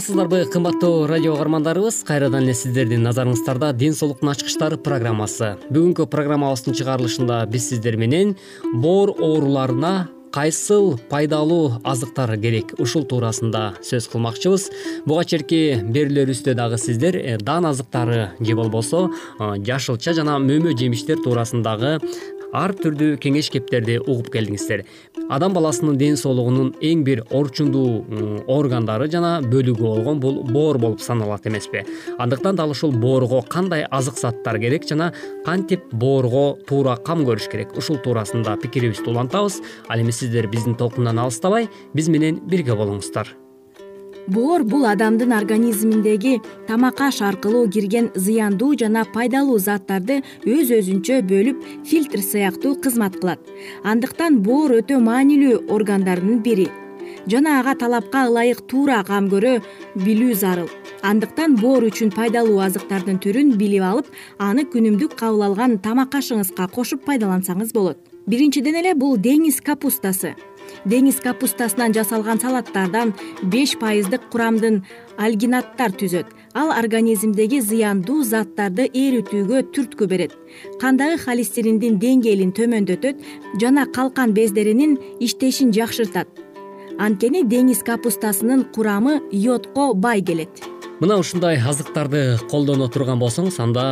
саламатсыздарбы кымбаттуу радио угармандарыбыз. Кайрадан эле сиздердин назарыңыздарда ден соолуктун ачкычтары программасы. Бүгүнкү программабыздын чыгарылышында биз сиздер менен боор ооруларына кайсыл пайдалуу азыктар керек ушул туурасында сөз кылмакчыбыз. Буга чейинки берүүлөрүбүздө дагы сиздер э, дан азыктары же болбосо э, жашылча жана мөмө жемиштер туурасындагы ар түрдүү кеңеш кептерди угуп келдиңиздер. Адам баласынын ден соолугунун эң бир орчундуу органдары жана бөлүгү болгон бул боор болуп саналат эмеспи. Андыктан дал ушул боорго кандай азык заттар керек жана кантип боорго туура кам көрүш керек? Ушул туурасында пикирибизди улантабыз. Ал эми сиздер биздин толкундан алыстабай биз менен бирге болуңуздар боор бул адамдын организминдеги тамак аш аркылуу кирген зыяндуу жана пайдалуу заттарды өз өзүнчө бөлүп фильтр сыяктуу кызмат кылат. Андыктан боор өтө маанилүү органдардын бири. Жана ага талапка ылайык туура кам көрө билүү зарыл. Андыктан боор үчүн пайдалуу азыктардын түрүн билип алып аны күнүмдүк кабыл алган тамак ашыңызга кошуп пайдалансаңыз болот. Биринчиден эле бул деңиз капустасы деңиз капустасынан жасалган салаттардан беш пайыздык курамдын альгинаттар түзөт. Ал организмдеги зыяндуу заттарды эритүүгө түрткү берет. Кандагы холестериндин деңгээлин төмөндөтөт жана калкан бездеринин иштешин жакшыртат. Анткени деңиз капустасынын курамы йодко бай келет мына ушундай азыктарды колдоно турган болсоңуз анда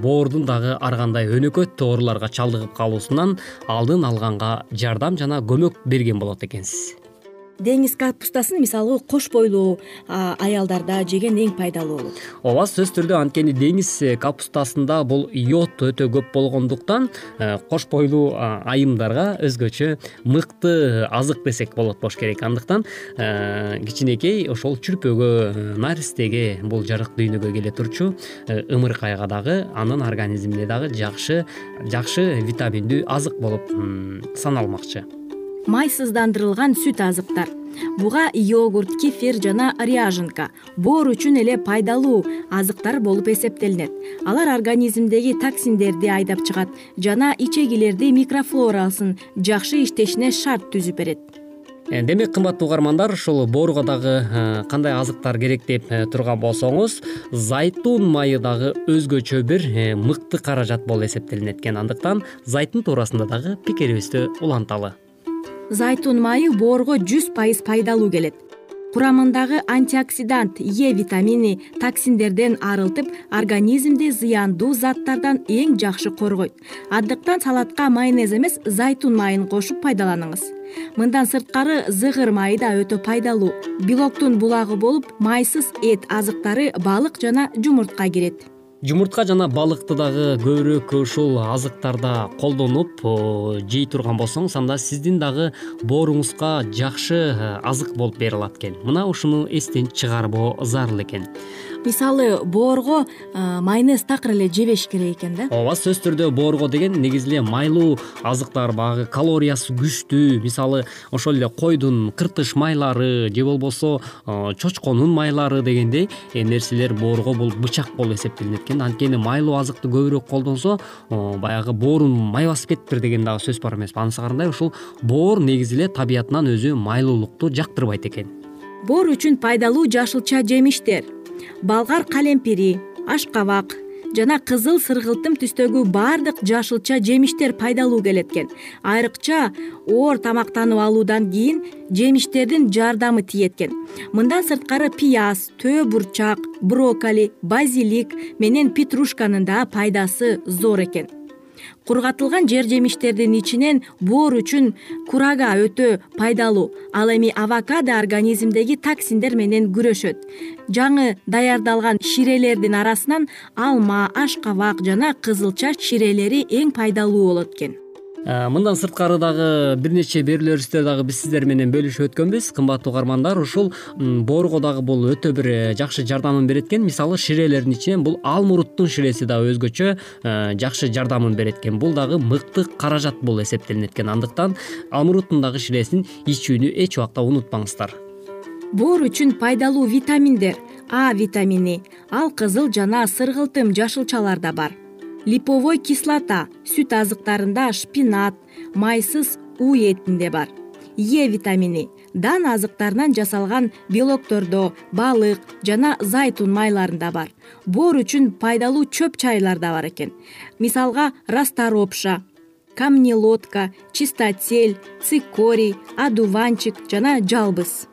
боордун дагы ар кандай өнөкөт ооруларга чалдыгып калуусунан алдын алганга жардам жана көмөк берген болот экенсиз деңиз капустасын мисалы кош бойлуу аялдарда жеген эң пайдалуу болот. Ооба сөзсүз түрдө анткени деңиз э, капустасында бул йод өтө көп болгондуктан э, кош бойлуу айымдарга өзгөчө мыкты азык десек болот болуш керек. Андыктан э, кичинекей ошол чүрпөгө наристеге бул жарык дүйнөгө келе турчу ымыркайга дагы анын организмине дагы жакшы жакшы витаминдүү азык болуп саналмакчы майсыздандырылган сүт азыктар. Буга йогурт кефир жана ряженка. Боор үчүн эле пайдалуу азыктар болуп эсептелинет. Алар организмдеги токсиндерди айдап чыгат жана ичегилерди микрофлорасын жакшы иштешине шарт түзүп берет. Э, демек кымбаттуу угармандар ушул боорго дагы э, кандай азыктар керек деп э, турган болсоңуз зайтун майы дагы өзгөчө бир мыкты каражат болуп эсептелинет экен. Андыктан зайтун туурасында дагы пикирибизди уланталы зайтун майы боорго жүз пайыз пайдалуу келет. Курамындагы антиоксидант е витамини токсиндерден арылтып организмди зыяндуу заттардан эң жакшы коргойт. Андыктан салатка майонез эмес зайтун майын кошуп пайдаланыңыз. Мындан сырткары зыгыр майы да өтө пайдалуу. Белоктун булагы болуп майсыз эт азыктары балык жана жумуртка кирет жумуртка жана балыкты дагы көбүрөөк ушул азыктарда колдонуп жей турган болсоңуз анда сиздин дагы бооруңузга жакшы э, азык болуп бере алат экен. Мына ушуну эстен чыгарбоо зарыл экен мисалы боорго э, майонез такыр эле жебеш керек экен да. Ооба сөзсүз түрдө боорго деген негизи эле майлуу азыктар баягы калориясы күчтүү. Мисалы ошол эле койдун кыртыш майлары же болбосо э, чочконун майлары дегендей нерселер боорго бул бычак болуп эсептелинет экен. Анткени майлуу азыкты көбүрөөк колдонсо баягы боорун май басып кетиптир деген дагы сөз бар эмеспи анысы кандай ушул боор негизи эле табиятынан өзү майлуулукту жактырбайт экен. Боор үчүн пайдалуу жашылча жемиштер болгар калемпири ашкабак жана кызыл сыргылтым түстөгү баардык жашылча жемиштер пайдалуу келет экен айрыкча оор тамактанып алуудан кийин жемиштердин жардамы тиет экен мындан сырткары пияз төө бурчак брокколи базилик менен петрушканын да пайдасы зор экен кургатылган жер жемиштердин ичинен боор үчүн курага өтө пайдалуу. Ал эми авокадо организмдеги токсиндер менен күрөшөт. Жаңы даярдалган ширелердин арасынан алма ашкабак жана кызылча ширелери эң пайдалуу болот экен мындан сырткары дагы бир нече берүүлөрүбүздө дагы биз сиздер менен бөлүшүп өткөнбүз. Кымбаттуу угармандар ушул боорго дагы бул өтө бир э, жакшы жардамын берет экен мисалы ширелердин ичинен бул алмуруттун ширеси дагы өзгөчө э, жакшы жардамын берет экен бул дагы мыкты каражат болуп эсептелинет экен андыктан алмуруттун дагы ширесин ичүүнү эч убакта унутпаңыздар. Боор үчүн пайдалуу витаминдер. А витамини ал кызыл жана сыргылтым жашылчаларда бар липовой кислота сүт азыктарында шпинат майсыз у этинде бар. Е витамини дан азыктарынан жасалган белоктордо балык жана зайтун майларында бар. Боор үчүн пайдалуу чөп чайлар да бар экен. Мисалга расторопша камнелодка чистотель цикорий адуванчик жана жалбыз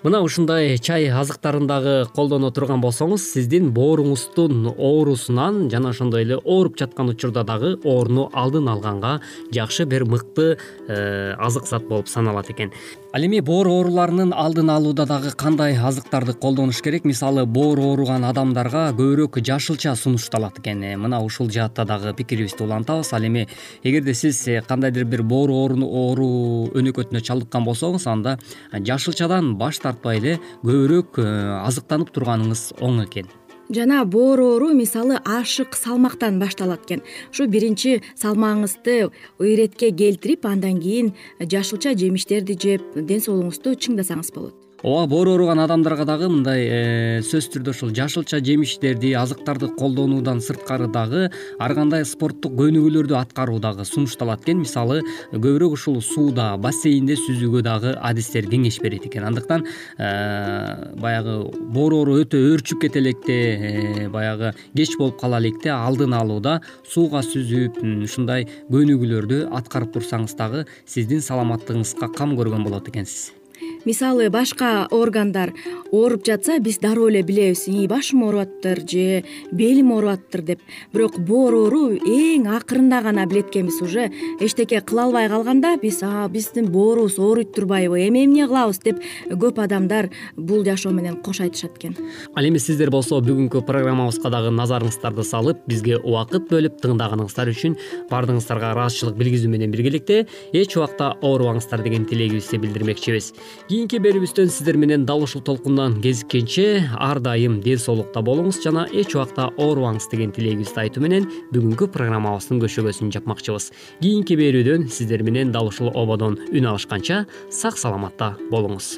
мына ушундай чай азыктарын дагы колдоно турган болсоңуз сиздин бооруңуздун оорусунан жана ошондой эле ооруп жаткан учурда дагы ооруну алдын алганга жакшы бир мыкты э, азык зат болуп саналат экен ал эми боор ооруларынын алдын алууда дагы кандай азыктарды колдонуш керек? Мисалы боор ооруган адамдарга көбүрөөк жашылча сунушталат экен. Э, мына ушул жаатта дагы пикирибизди улантабыз. Ал эми эгерде сиз э, кандайдыр бир боор оору өнөкөтүнө чалдыккан болсоңуз анда жашылчадан баш тартпай эле көбүрөөк э, азыктанып турганыңыз оң экен жана боор оору мисалы ашык салмактан башталат экен. Ушу биринчи салмагыңызды иретке келтирип андан кийин жашылча жемиштерди жеп ден соолугуңузду чыңдасаңыз болот ооба боор ооруган адамдарга дагы мындай э, сөзсүз түрдө ушул жашылча жемиштерди азыктарды колдонуудан сырткары дагы ар кандай спорттук көнүгүүлөрдү аткаруу дагы сунушталат экен. Мисалы көбүрөөк ушул сууда бассейнде сүзүүгө дагы адистер кеңеш берет экен. Андыктан э, баягы боор оору өтө өөрчүп кете электе э, баягы кеч болуп кала электе алдын алууда сууга сүзүп ушундай көнүгүүлөрдү аткарып турсаңыз дагы сиздин саламаттыгыңызга кам көргөн болот экенсиз мисалы башка органдар ооруп жатса биз дароо эле билебиз. Ии башым ооруп атыптыр же белим ооруп атыптыр деп. Бирок боор эң акырында гана билет экенбиз уже. Эчтеке кыла албай калганда биз биздин боорубуз ооруйт турбайбы эми эмне кылабыз? деп көп адамдар бул жашоо менен кош айтышат экен. Ал эми сиздер болсо бүгүнкү программабызга дагы назарыңыздарды салып бизге убакыт бөлүп тыңдаганыңыздар үчүн баардыгыңыздарга ыраазычылык билгизүү менен биргеликте эч убакта оорубаңыздар деген тилегибизди билдирмекчибиз кийинки берүүбүздөн сиздер менен дал ушул толкундан кезиккенче ар дайым ден соолукта болуңуз жана эч убакта оорубаңыз деген тилегибизди айтуу менен бүгүнкү программабыздын көшөгөсүн жапмакчыбыз. Кийинки берүүдөн сиздер менен дал ушул ободон үн алышканча сак саламатта болуңуз.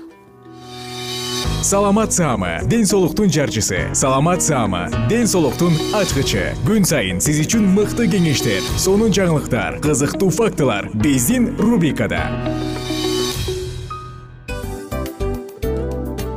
Саламат саама ден соолуктун жарчысы. Саламат саама ден соолуктун ачкычы. Күн сайын сиз үчүн мыкты кеңештер сонун жаңылыктар кызыктуу фактылар. Биздин рубрикада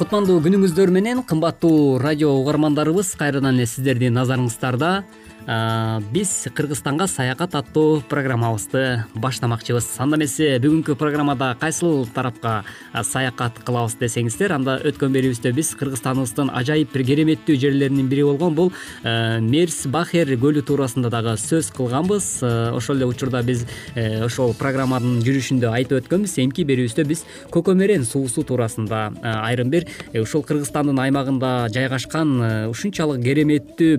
кутмандуу күнүңүздөр менен кымбаттуу радио угармандарыбыз кайрадан эле сиздердин назарыңыздарда биз кыргызстанга саякат аттуу программабызды баштамакчыбыз. Анда эмесе бүгүнкү программада кайсыл тарапка саякат кылабыз десеңиздер анда өткөн берүүбүздө биз кыргызстаныбыздын ажайып бир кереметтүү жерлеринин бири болгон бул мерс бахер көлү туурасында дагы сөз кылганбыз. Ошол эле учурда биз э, ошол программанын жүрүшүндө айтып өткөнбүз. Эмки берүүбүздө биз көкөмерен суусу туурасында айрым бир э, ушул кыргызстандын аймагында жайгашкан э, ушунчалык кереметтүү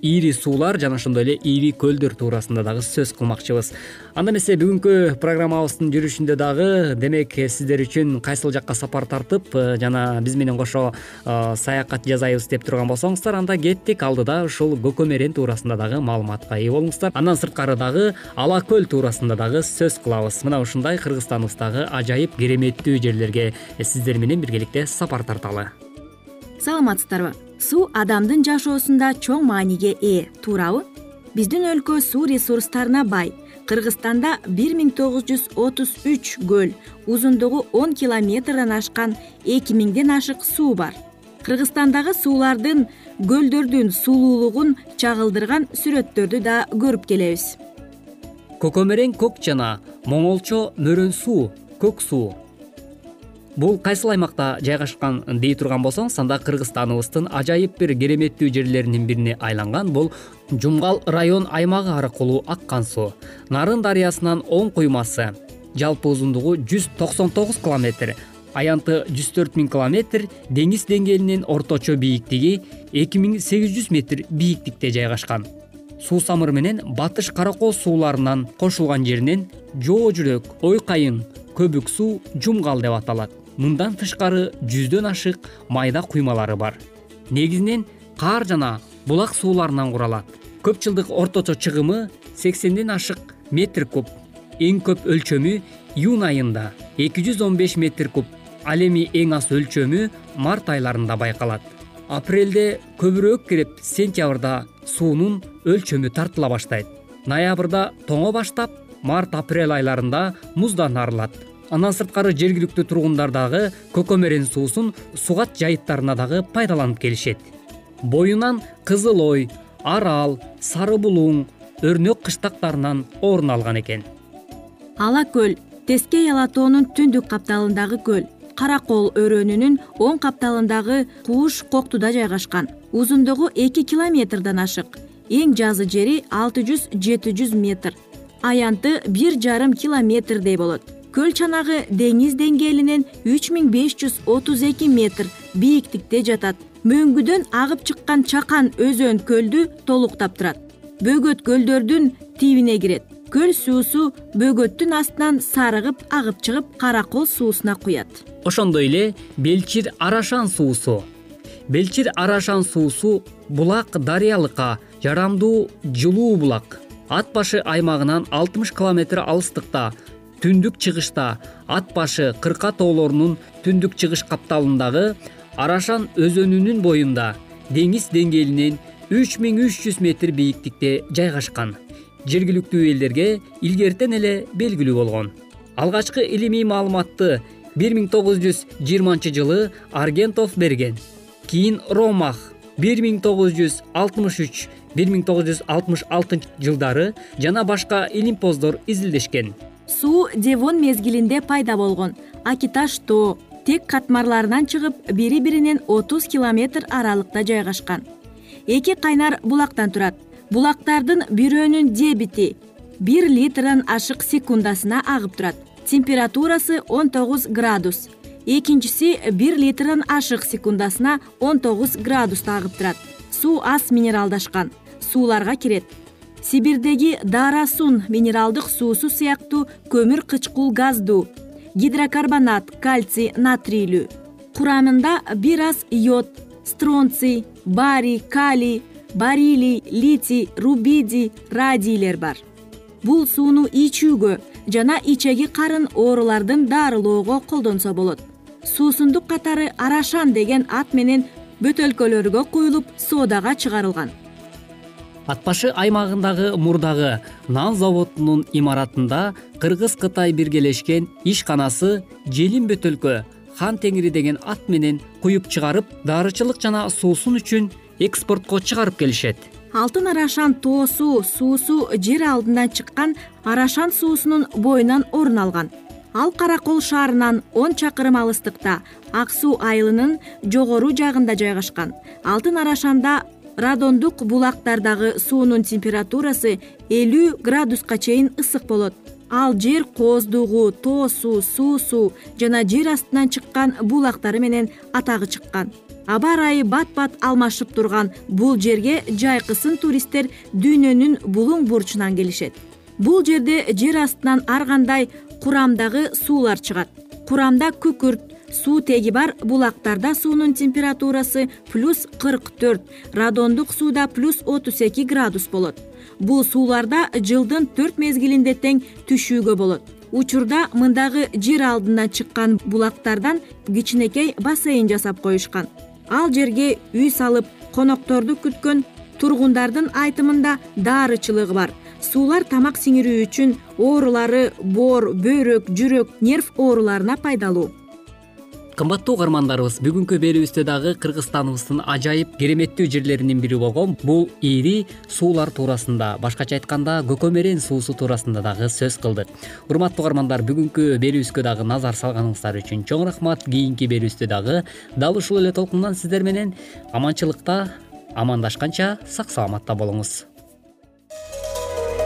ири суулар жана ошондой эле ири көлдөр туурасында дагы сөз кылмакчыбыз. Анда эмесе бүгүнкү программабыздын жүрүшүндө дагы демек сиздер үчүн кайсыл жакка сапар тартып э, жана биз менен кошо э, саякат жасайбыз деп турган болсоңуздар анда кеттик. Алдыда ушул көкөмерен туурасында дагы маалыматка ээ болуңуздар. Андан сырткары дагы ала көл туурасында дагы сөз кылабыз. Мына ушундай кыргызстаныбыздагы ажайып кереметтүү жерлерге сиздер менен биргеликте сапар тарталы. Саламатсыздарбы суу адамдын жашоосунда чоң мааниге ээ. Туурабы биздин өлкө суу ресурстарына бай. Кыргызстанда бир миң тогуз жүз отуз үч көл узундугу он километрден ашкан эки миңден ашык суу бар. Кыргызстандагы суулардын көлдөрдүн сулуулугун чагылдырган сүрөттөрдү да көрүп келебиз. Көкөмерең көк жана моңолчо мөрөн суу көк суу бул кайсыл аймакта жайгашкан дей турган болсоңуз анда кыргызстаныбыздын ажайып бир кереметтүү жерлеринин бирине айланган бул жумгал район аймагы аркылуу аккан суу. Нарын дарыясынын оң куймасы жалпы узундугу жүз токсон тогуз километр аянты жүз төрт миң километр деңиз деңгээлинен орточо бийиктиги эки миң сегиз жүз метр бийиктикте жайгашкан. Суусамыр менен батыш кара кооз сууларынан кошулган жеринен жоо жүрөк ой кайын көбүк суу жумгал деп аталат мындан тышкары жүздөн ашык майда куймалары бар. Негизинен каар жана булак сууларынан куралат. Көп жылдык орточо чыгымы сексенден ашык метр куб. Эң көп өлчөмү июнь айында эки жүз он беш метр куб. Ал эми эң аз өлчөмү март айларында байкалат. Апрелде көбүрөөк кирип сентябрда суунун өлчөмү тартыла баштайт. Ноябрда тоңо баштап март апрель айларында муздан арылат андан сырткары жергиликтүү тургундар дагы көкөмөрен суусун сугат жайыттарына дагы пайдаланып келишет. Боюнан кызыл ой арал сары булуң өрнөк кыштактарынан орун алган экен. Ала көл тескей ала тоонун түндүк капталындагы көл кара кол өрөөнүнүн оң капталындагы кууш коктуда жайгашкан. Узундугу эки километрден ашык. Эң жазы жери алты жүз жети жүз метр. Аянты бир жарым километрдей болот көл чанагы деңиз деңгээлинен үч миң беш жүз отуз эки метр бийиктикте жатат. Мөңгүдөн агып чыккан чакан өзөн көлдү толуктап турат. Бөгөт көлдөрдүн тибине кирет. Көл суусу бөгөттүн астынан сарыгып агып чыгып кара кол суусуна куят. Ошондой эле белчир арашан суусу. Белчир арашан суусу булак дарыялыкка жарамдуу жылуу булак. Ат башы аймагынан алтымыш километр алыстыкта түндүк чыгышта ат башы кырка тоолорунун түндүк чыгыш капталындагы арашан өзөнүнүн боюнда деңиз деңгээлинен үч миң үч жүз метр бийиктикте жайгашкан. Жергиликтүү элдерге илгертен эле белгилүү болгон. Алгачкы илимий маалыматты бир миң тогуз жүз жыйырманчы жылы аргентов берген. Кийин ромах бир миң тогуз жүз алтымыш үч бир миң тогуз жүз алтымыш алтынчы жылдары жана башка илимпоздор изилдешкен суу девон мезгилинде пайда болгон. Акиташ тоо тек катмарларынан чыгып бири биринен отуз километр аралыкта жайгашкан. Эки кайнар булактан турат. Булактардын бирөөнүн дебити бир литрден ашык секундасына агып турат. Температурасы он тогуз градус. Экинчиси бир литрден ашык секундасына он тогуз градуста агып турат. Суу аз минералдашкан. Сууларга кирет сибирдеги даарасун минералдык суусу сыяктуу көмүр кычкул газдуу гидрокарбонат кальций натрийлүү курамында бир аз йод стронций барий калий барилий литий рубидий радийлер бар. Бул сууну ичүүгө жана ичеги карын оорулардын дарылоого колдонсо болот. Суусундук катары арашан деген ат менен бөтөлкөлөргө куюлуп соодага чыгарылган ат башы аймагындагы мурдагы нан заводунун имаратында кыргыз кытай биргелешкен ишканасы желим бөтөлкө хан теңири деген ат менен куюп чыгарып дарычылык жана суусун үчүн экспортко чыгарып келишет. Алтын арашан тоосу суусу жер алдынан чыккан арашан суусунун боюнан орун алган. Ал кара кол шаарынан он чакырым алыстыкта ак суу айылынын жогору жагында жайгашкан. Алтын арашанда радондук булактардагы суунун температурасы элүү градуска чейин ысык болот. Ал жер кооздугу тоосу суусу жана жер астынан чыккан булактары менен атагы чыккан. Аба ырайы бат бат алмашып турган бул жерге жайкысын туристтер дүйнөнүн булуң бурчунан келишет. Бул жерде жер астынан ар кандай курамдагы суулар чыгат. Курамда күкүрт суутеги бар булактарда суунун температурасы плюс кырк төрт радондук сууда плюс отуз эки градус болот. Бул сууларда жылдын төрт мезгилинде тең түшүүгө болот. Учурда мындагы жер алдынан чыккан булактардан кичинекей бассейн жасап коюшкан. Ал жерге үй салып конокторду күткөн тургундардын айтымында дарычылыгы бар. Суулар тамак сиңирүү үчүн оорулары боор бөйрөк жүрөк нерв ооруларына пайдалуу кымбаттуу угармандарыбыз бүгүнкү берүүбүздө дагы кыргызстаныбыздын ажайып кереметтүү жерлеринин бири болгон бул ири суулар туурасында. Башкача айтканда көкөмөрен суусу туурасында дагы сөз кылдык. Урматтуу угармандар бүгүнкү берүүбүзгө дагы назар салганыңыздар үчүн чоң рахмат. Кийинки берүүбүздө дагы дал ушул эле толкундан сиздер менен аманчылыкта амандашканча сак саламатта болуңуз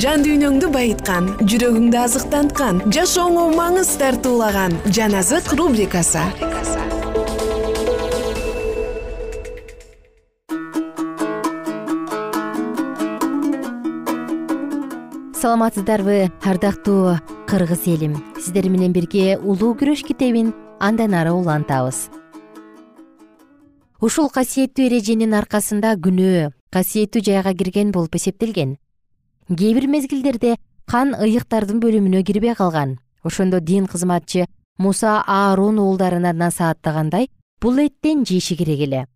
Жан дүйнөңдү байыткан жүрөгүңдү азыктанткан жашооңо маңыз тартуулаган жан азык рубрикасы. Саламатсыздарбы ардактуу кыргыз элим. Сиздер менен бирге улуу күрөш китебин андан ары улантабыз. Ушул касиеттүү эреженин аркасында күнөө касиеттүү жайга кирген болуп эсептелген кээ бир мезгилдерде кан ыйыктардын бөлүмүнө кирбей калган. Ошондо дин кызматчы муса аарон уулдарына насааттагандай бул эттен жеши керек эле.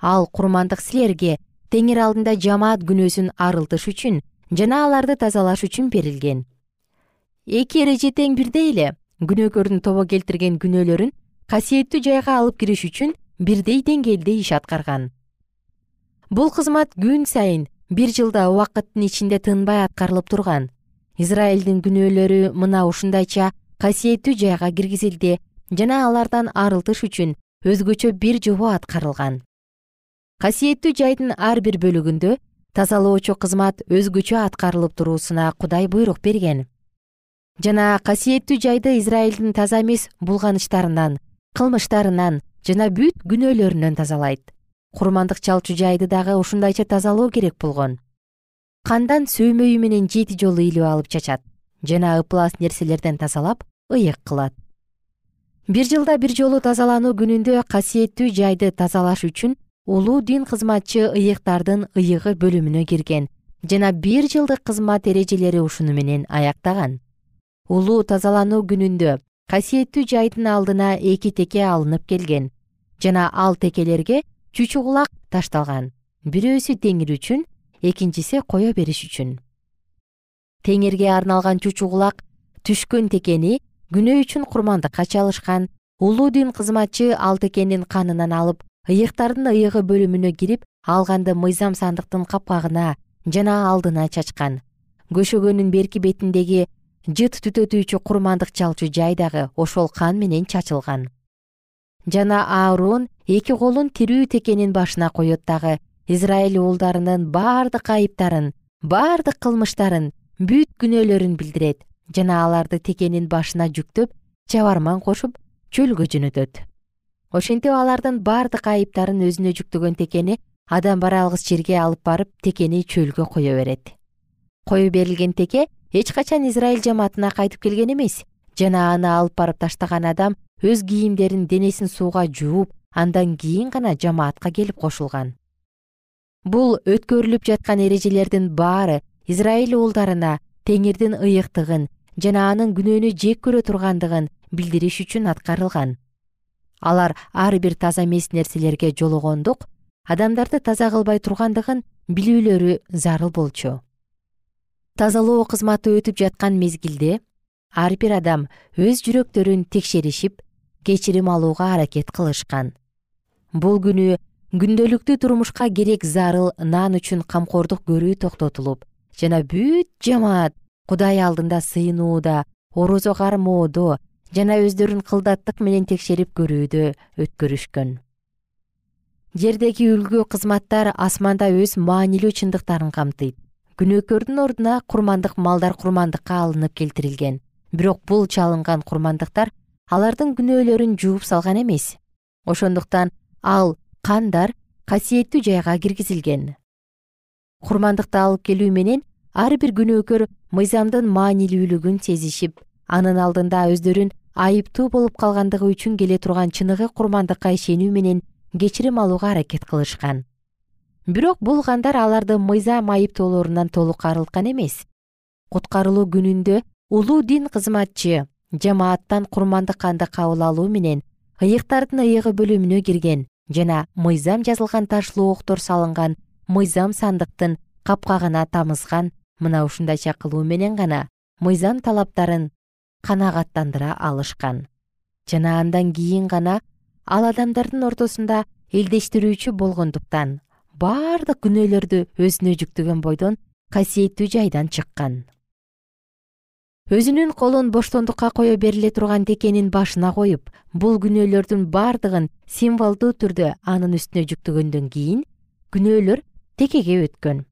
Ал курмандык силерге теңир алдында жамаат күнөөсүн арылтыш үчүн жана аларды тазалаш үчүн берилген. Эки эреже тең бирдей эле күнөөкөрдүн тобо келтирген күнөөлөрүн касиеттүү жайга алып кириш үчүн бирдей деңгээлде иш аткарган. Бул кызмат күн сайын бир жылда убакыттын ичинде тынбай аткарылып турган. Израилдин күнөөлөрү мына ушундайча касиеттүү жайга киргизилди жана алардан арылтыш үчүн өзгөчө бир жобо аткарылган. Касиеттүү жайдын ар бир бөлүгүндө тазалоочу кызмат өзгөчө аткарылып туруусуна кудай буйрук берген. Жана касиеттүү жайды израилдин таза эмес булганыштарынан кылмыштарынан жана бүт күнөөлөрүнөн тазалайт курмандык чалчу жайды дагы ушундайча тазалоо керек болгон. Кандан сөөмөйү менен жети жолу илип алып чачат жана ыплас нерселерден тазалап ыйык кылат. Бир жылда бир жолу тазалануу күнүндө касиеттүү жайды тазалаш үчүн улуу дин кызматчы ыйыктардын ыйыгы бөлүмүнө кирген жана бир жылдык кызмат эрежелери ушуну менен аяктаган. Улуу тазалануу күнүндө касиеттүү жайдын алдына эки теке алынып келген жана ал текелерге чүчү кулак ташталган. Бирөөсү теңир үчүн экинчиси кое бериш үчүн. Теңирге арналган чучу кулак түшкөн текени күнөө үчүн курмандыкка чалышкан улуу дин кызматчы ал текенин канынан алып ыйыктардын ыйыгы бөлүмүнө кирип алганды мыйзам сандыктын капкагына жана алдына чачкан. Көшөгөнүн берки бетиндеги жыт түтөтүүчү курмандык чалчу жай дагы ошол кан менен чачылган жана аарон эки колун тирүү текенин башына коет дагы. Израиль уулдарынын бардык айыптарын бардык кылмыштарын бүт күнөөлөрүн билдирет жана аларды текенин башына жүктөп чабарман кошуп чөлгө жөнөтөт. Ошентип алардын бардык айыптарын өзүнө жүктөгөн текени адам баралгыс жерге алып барып текени чөлгө кое берет. Кое берилген теке эч качан израиль жамаатына кайтып келген эмес жана аны алып барып таштаган адам өз кийимдерин денесин сууга жууп андан кийин гана жамаатка келип кошулган. Бул өткөрүлүп жаткан эрежелердин баары израиль уулдарына теңирдин ыйыктыгын жана анын күнөөнү жек көрө тургандыгын билдириш үчүн аткарылган. Алар ар бир таза эмес нерселерге жологондук адамдарды таза кылбай тургандыгын билүүлөрү зарыл болчу. Тазалоо кызматы өтүп жаткан мезгилде ар бир адам өз жүрөктөрүн текшеришип кечирим алууга аракет кылышкан. Бул күнү күндөлүктүү турмушка керек зарыл нан үчүн камкордук көрүү токтотулуп жана бүт жамаат кудай алдында сыйынууда орозо кармоодо жана өздөрүн кылдаттык менен текшерип көрүүдө өткөрүшкөн. Жердеги үлгү кызматтар асманда өз маанилүү чындыктарын камтыйт. Күнөөкөрдүн ордуна курмандык малдар курмандыкка алынып келтирилген. Бирок бул чалынган курмандыктар алардын күнөөлөрүн жууп салган эмес. Ошондуктан ал кандар касиеттүү жайга киргизилген. Курмандыкты алып келүү менен ар бир күнөөкөр мыйзамдын маанилүүлүгүн сезишип анын алдында өздөрүн айыптуу болуп калгандыгы үчүн келе турган чыныгы курмандыкка ишенүү менен кечирим алууга аракет кылышкан. Бирок бул кандар аларды мыйзам айыптоолорунан толук арылткан эмес. Куткарылуу күнүндө улуу дин кызматчы жамааттан курмандык канды кабыл алуу менен ыйыктардын ыйыгы бөлүмүнө кирген жана мыйзам жазылган таш лооктор салынган мыйзам сандыктын капкагына тамызган мына ушундайча кылуу менен гана мыйзам талаптарын канагаттандыра алышкан. Жана андан кийин гана ал адамдардын ортосунда элдештирүүчү болгондуктан бардык күнөөлөрдү өзүнө жүктөгөн бойдон касиеттүү жайдан чыккан өзүнүн колун боштондукка кое бериле турган текенин башына коюп бул күнөөлөрдүн баардыгын символдуу түрдө анын үстүнө жүктөгөндөн кийин күнөөлөр текеге өткөн.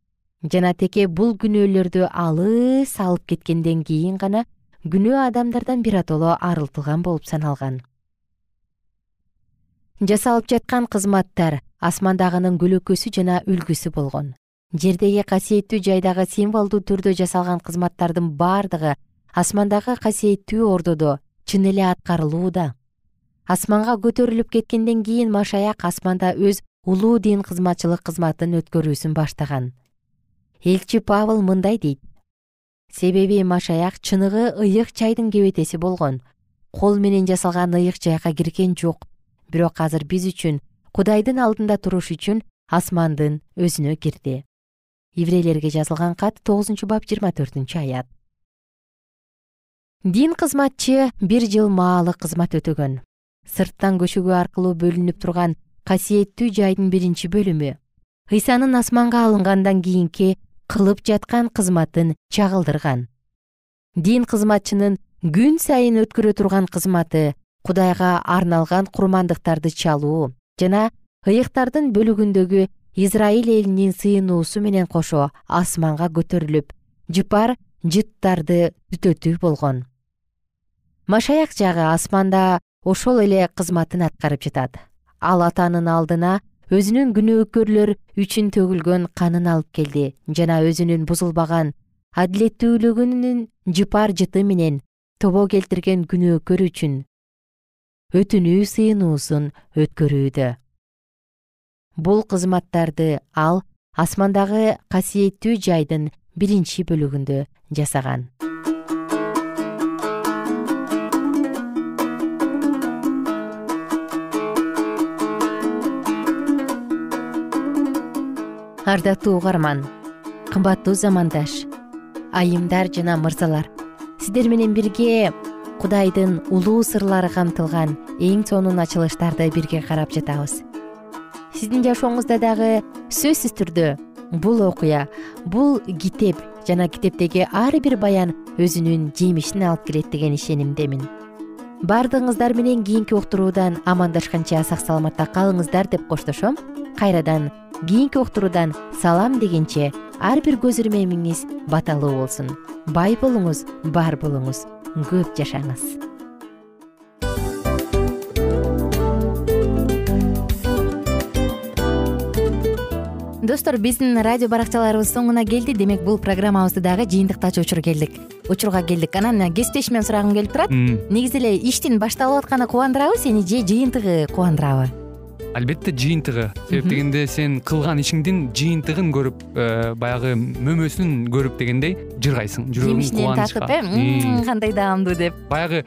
Жана теке бул күнөөлөрдү алыс алып кеткенден кийин гана күнөө адамдардан биротоло арылтылган болуп саналган. Жасалып жаткан кызматтар асмандагынын көлөкөсү жана үлгүсү болгон. Жердеги касиеттүү жайдагы символдуу түрдө жасалган кызматтардын баардыгы асмандагы касиеттүү ордодо чын эле аткарылууда асманга көтөрүлүп кеткенден кийин машаяк асманда өз улуу дин кызматчылык кызматын өткөрүүсүн баштаган. Элчи павыл мындай дейт. Себеби машаяк чыныгы ыйык чайдын кебетеси болгон. Кол менен жасалган ыйык жайга кирген жок. Бирок азыр биз үчүн кудайдын алдында туруш үчүн асмандын өзүнө кирди. Еврейлерге жазылган кат тогузунчу бап жыйырма төртүнчү аят дин кызматчы бир жыл маалык кызмат өтөгөн. Сырттан көчөгүү аркылуу бөлүнүп турган касиеттүү жайдын биринчи бөлүмү. Ыйсанын асманга алынгандан кийинки кылып жаткан кызматын чагылдырган. Дин кызматчынын күн сайын өткөрө турган кызматы кудайга арналган курмандыктарды чалуу жана ыйыктардын бөлүгүндөгү израиль элинин сыйынуусу менен кошо асманга көтөрүлүп жыпар жыттарды түтөтүү болгон машаяк жагы асманда ошол эле кызматын аткарып жатат. Ал атанын алдына өзүнүн күнөөкөрлөр үчүн төгүлгөн канын алып келди. Жана өзүнүн бузулбаган адилеттүүлүгүнүн жыпар жыты менен тобо келтирген күнөөкөр үчүн өтүнүү сыйынуусун өткөрүүдө. Бул кызматтарды ал асмандагы касиеттүү жайдын биринчи бөлүгүндө жасаган ардактуу угарман кымбаттуу замандаш айымдар жана мырзалар сиздер менен бирге кудайдын улуу сырлары камтылган эң сонун ачылыштарды бирге карап жатабыз. Сиздин жашооңузда дагы сөзсүз түрдө бул окуя бул китеп жана китептеги ар бир баян өзүнүн жемишин алып келет деген ишенимдемин. Баардыгыңыздар менен кийинки уктуруудан амандашканча сак саламатта калыңыздар деп коштошом кайрадан кийинки уктуруудан салам дегенче ар бир көз ирмемиңиз баталуу болсун. Бай болуңуз бар болуңуз. Көп жашаңыз. Достор биздин радио баракчаларыбыз соңуна келди. Демек бул программабызды дагы жыйынтыктачу учур келдик. Учурга келдик. Анан кесиптешимден сурагым келип турат. Негизи эле иштин башталып атканы кубандырабы сени же жыйынтыгы кубандырабы албетте жыйынтыгы. Себеп дегенде сен кылган ишиңдин жыйынтыгын көрүп э, баягы мөмөсүн көрүп дегендей жыргайсың. Жүрөгүң жемишинен тартып э? Кандай даамдуу деп. Баягы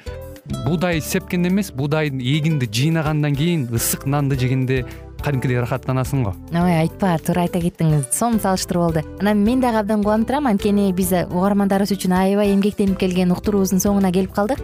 буудай сепкенде эмес буудай эгинди жыйнагандан кийин ысык нанды жегенде кадимкидей ырахаттанасың го. Ой айтпа туура айта кеттиңиз. Сонун салыштыруу болду анан мен дагы абдан кубанып турам. Анткени биз угармандарыбыз үчүн аябай эмгектенип келген уктуруубуздун соңуна келип калдык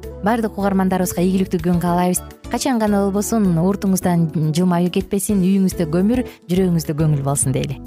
баардык угармандарыбызга ийгиликтүү күн каалайбыз. Качан гана болбосун уртуңуздан жылмаюу кетпесин үйүңүздө көмүр жүрөгүңүздө көңүл болсун дейли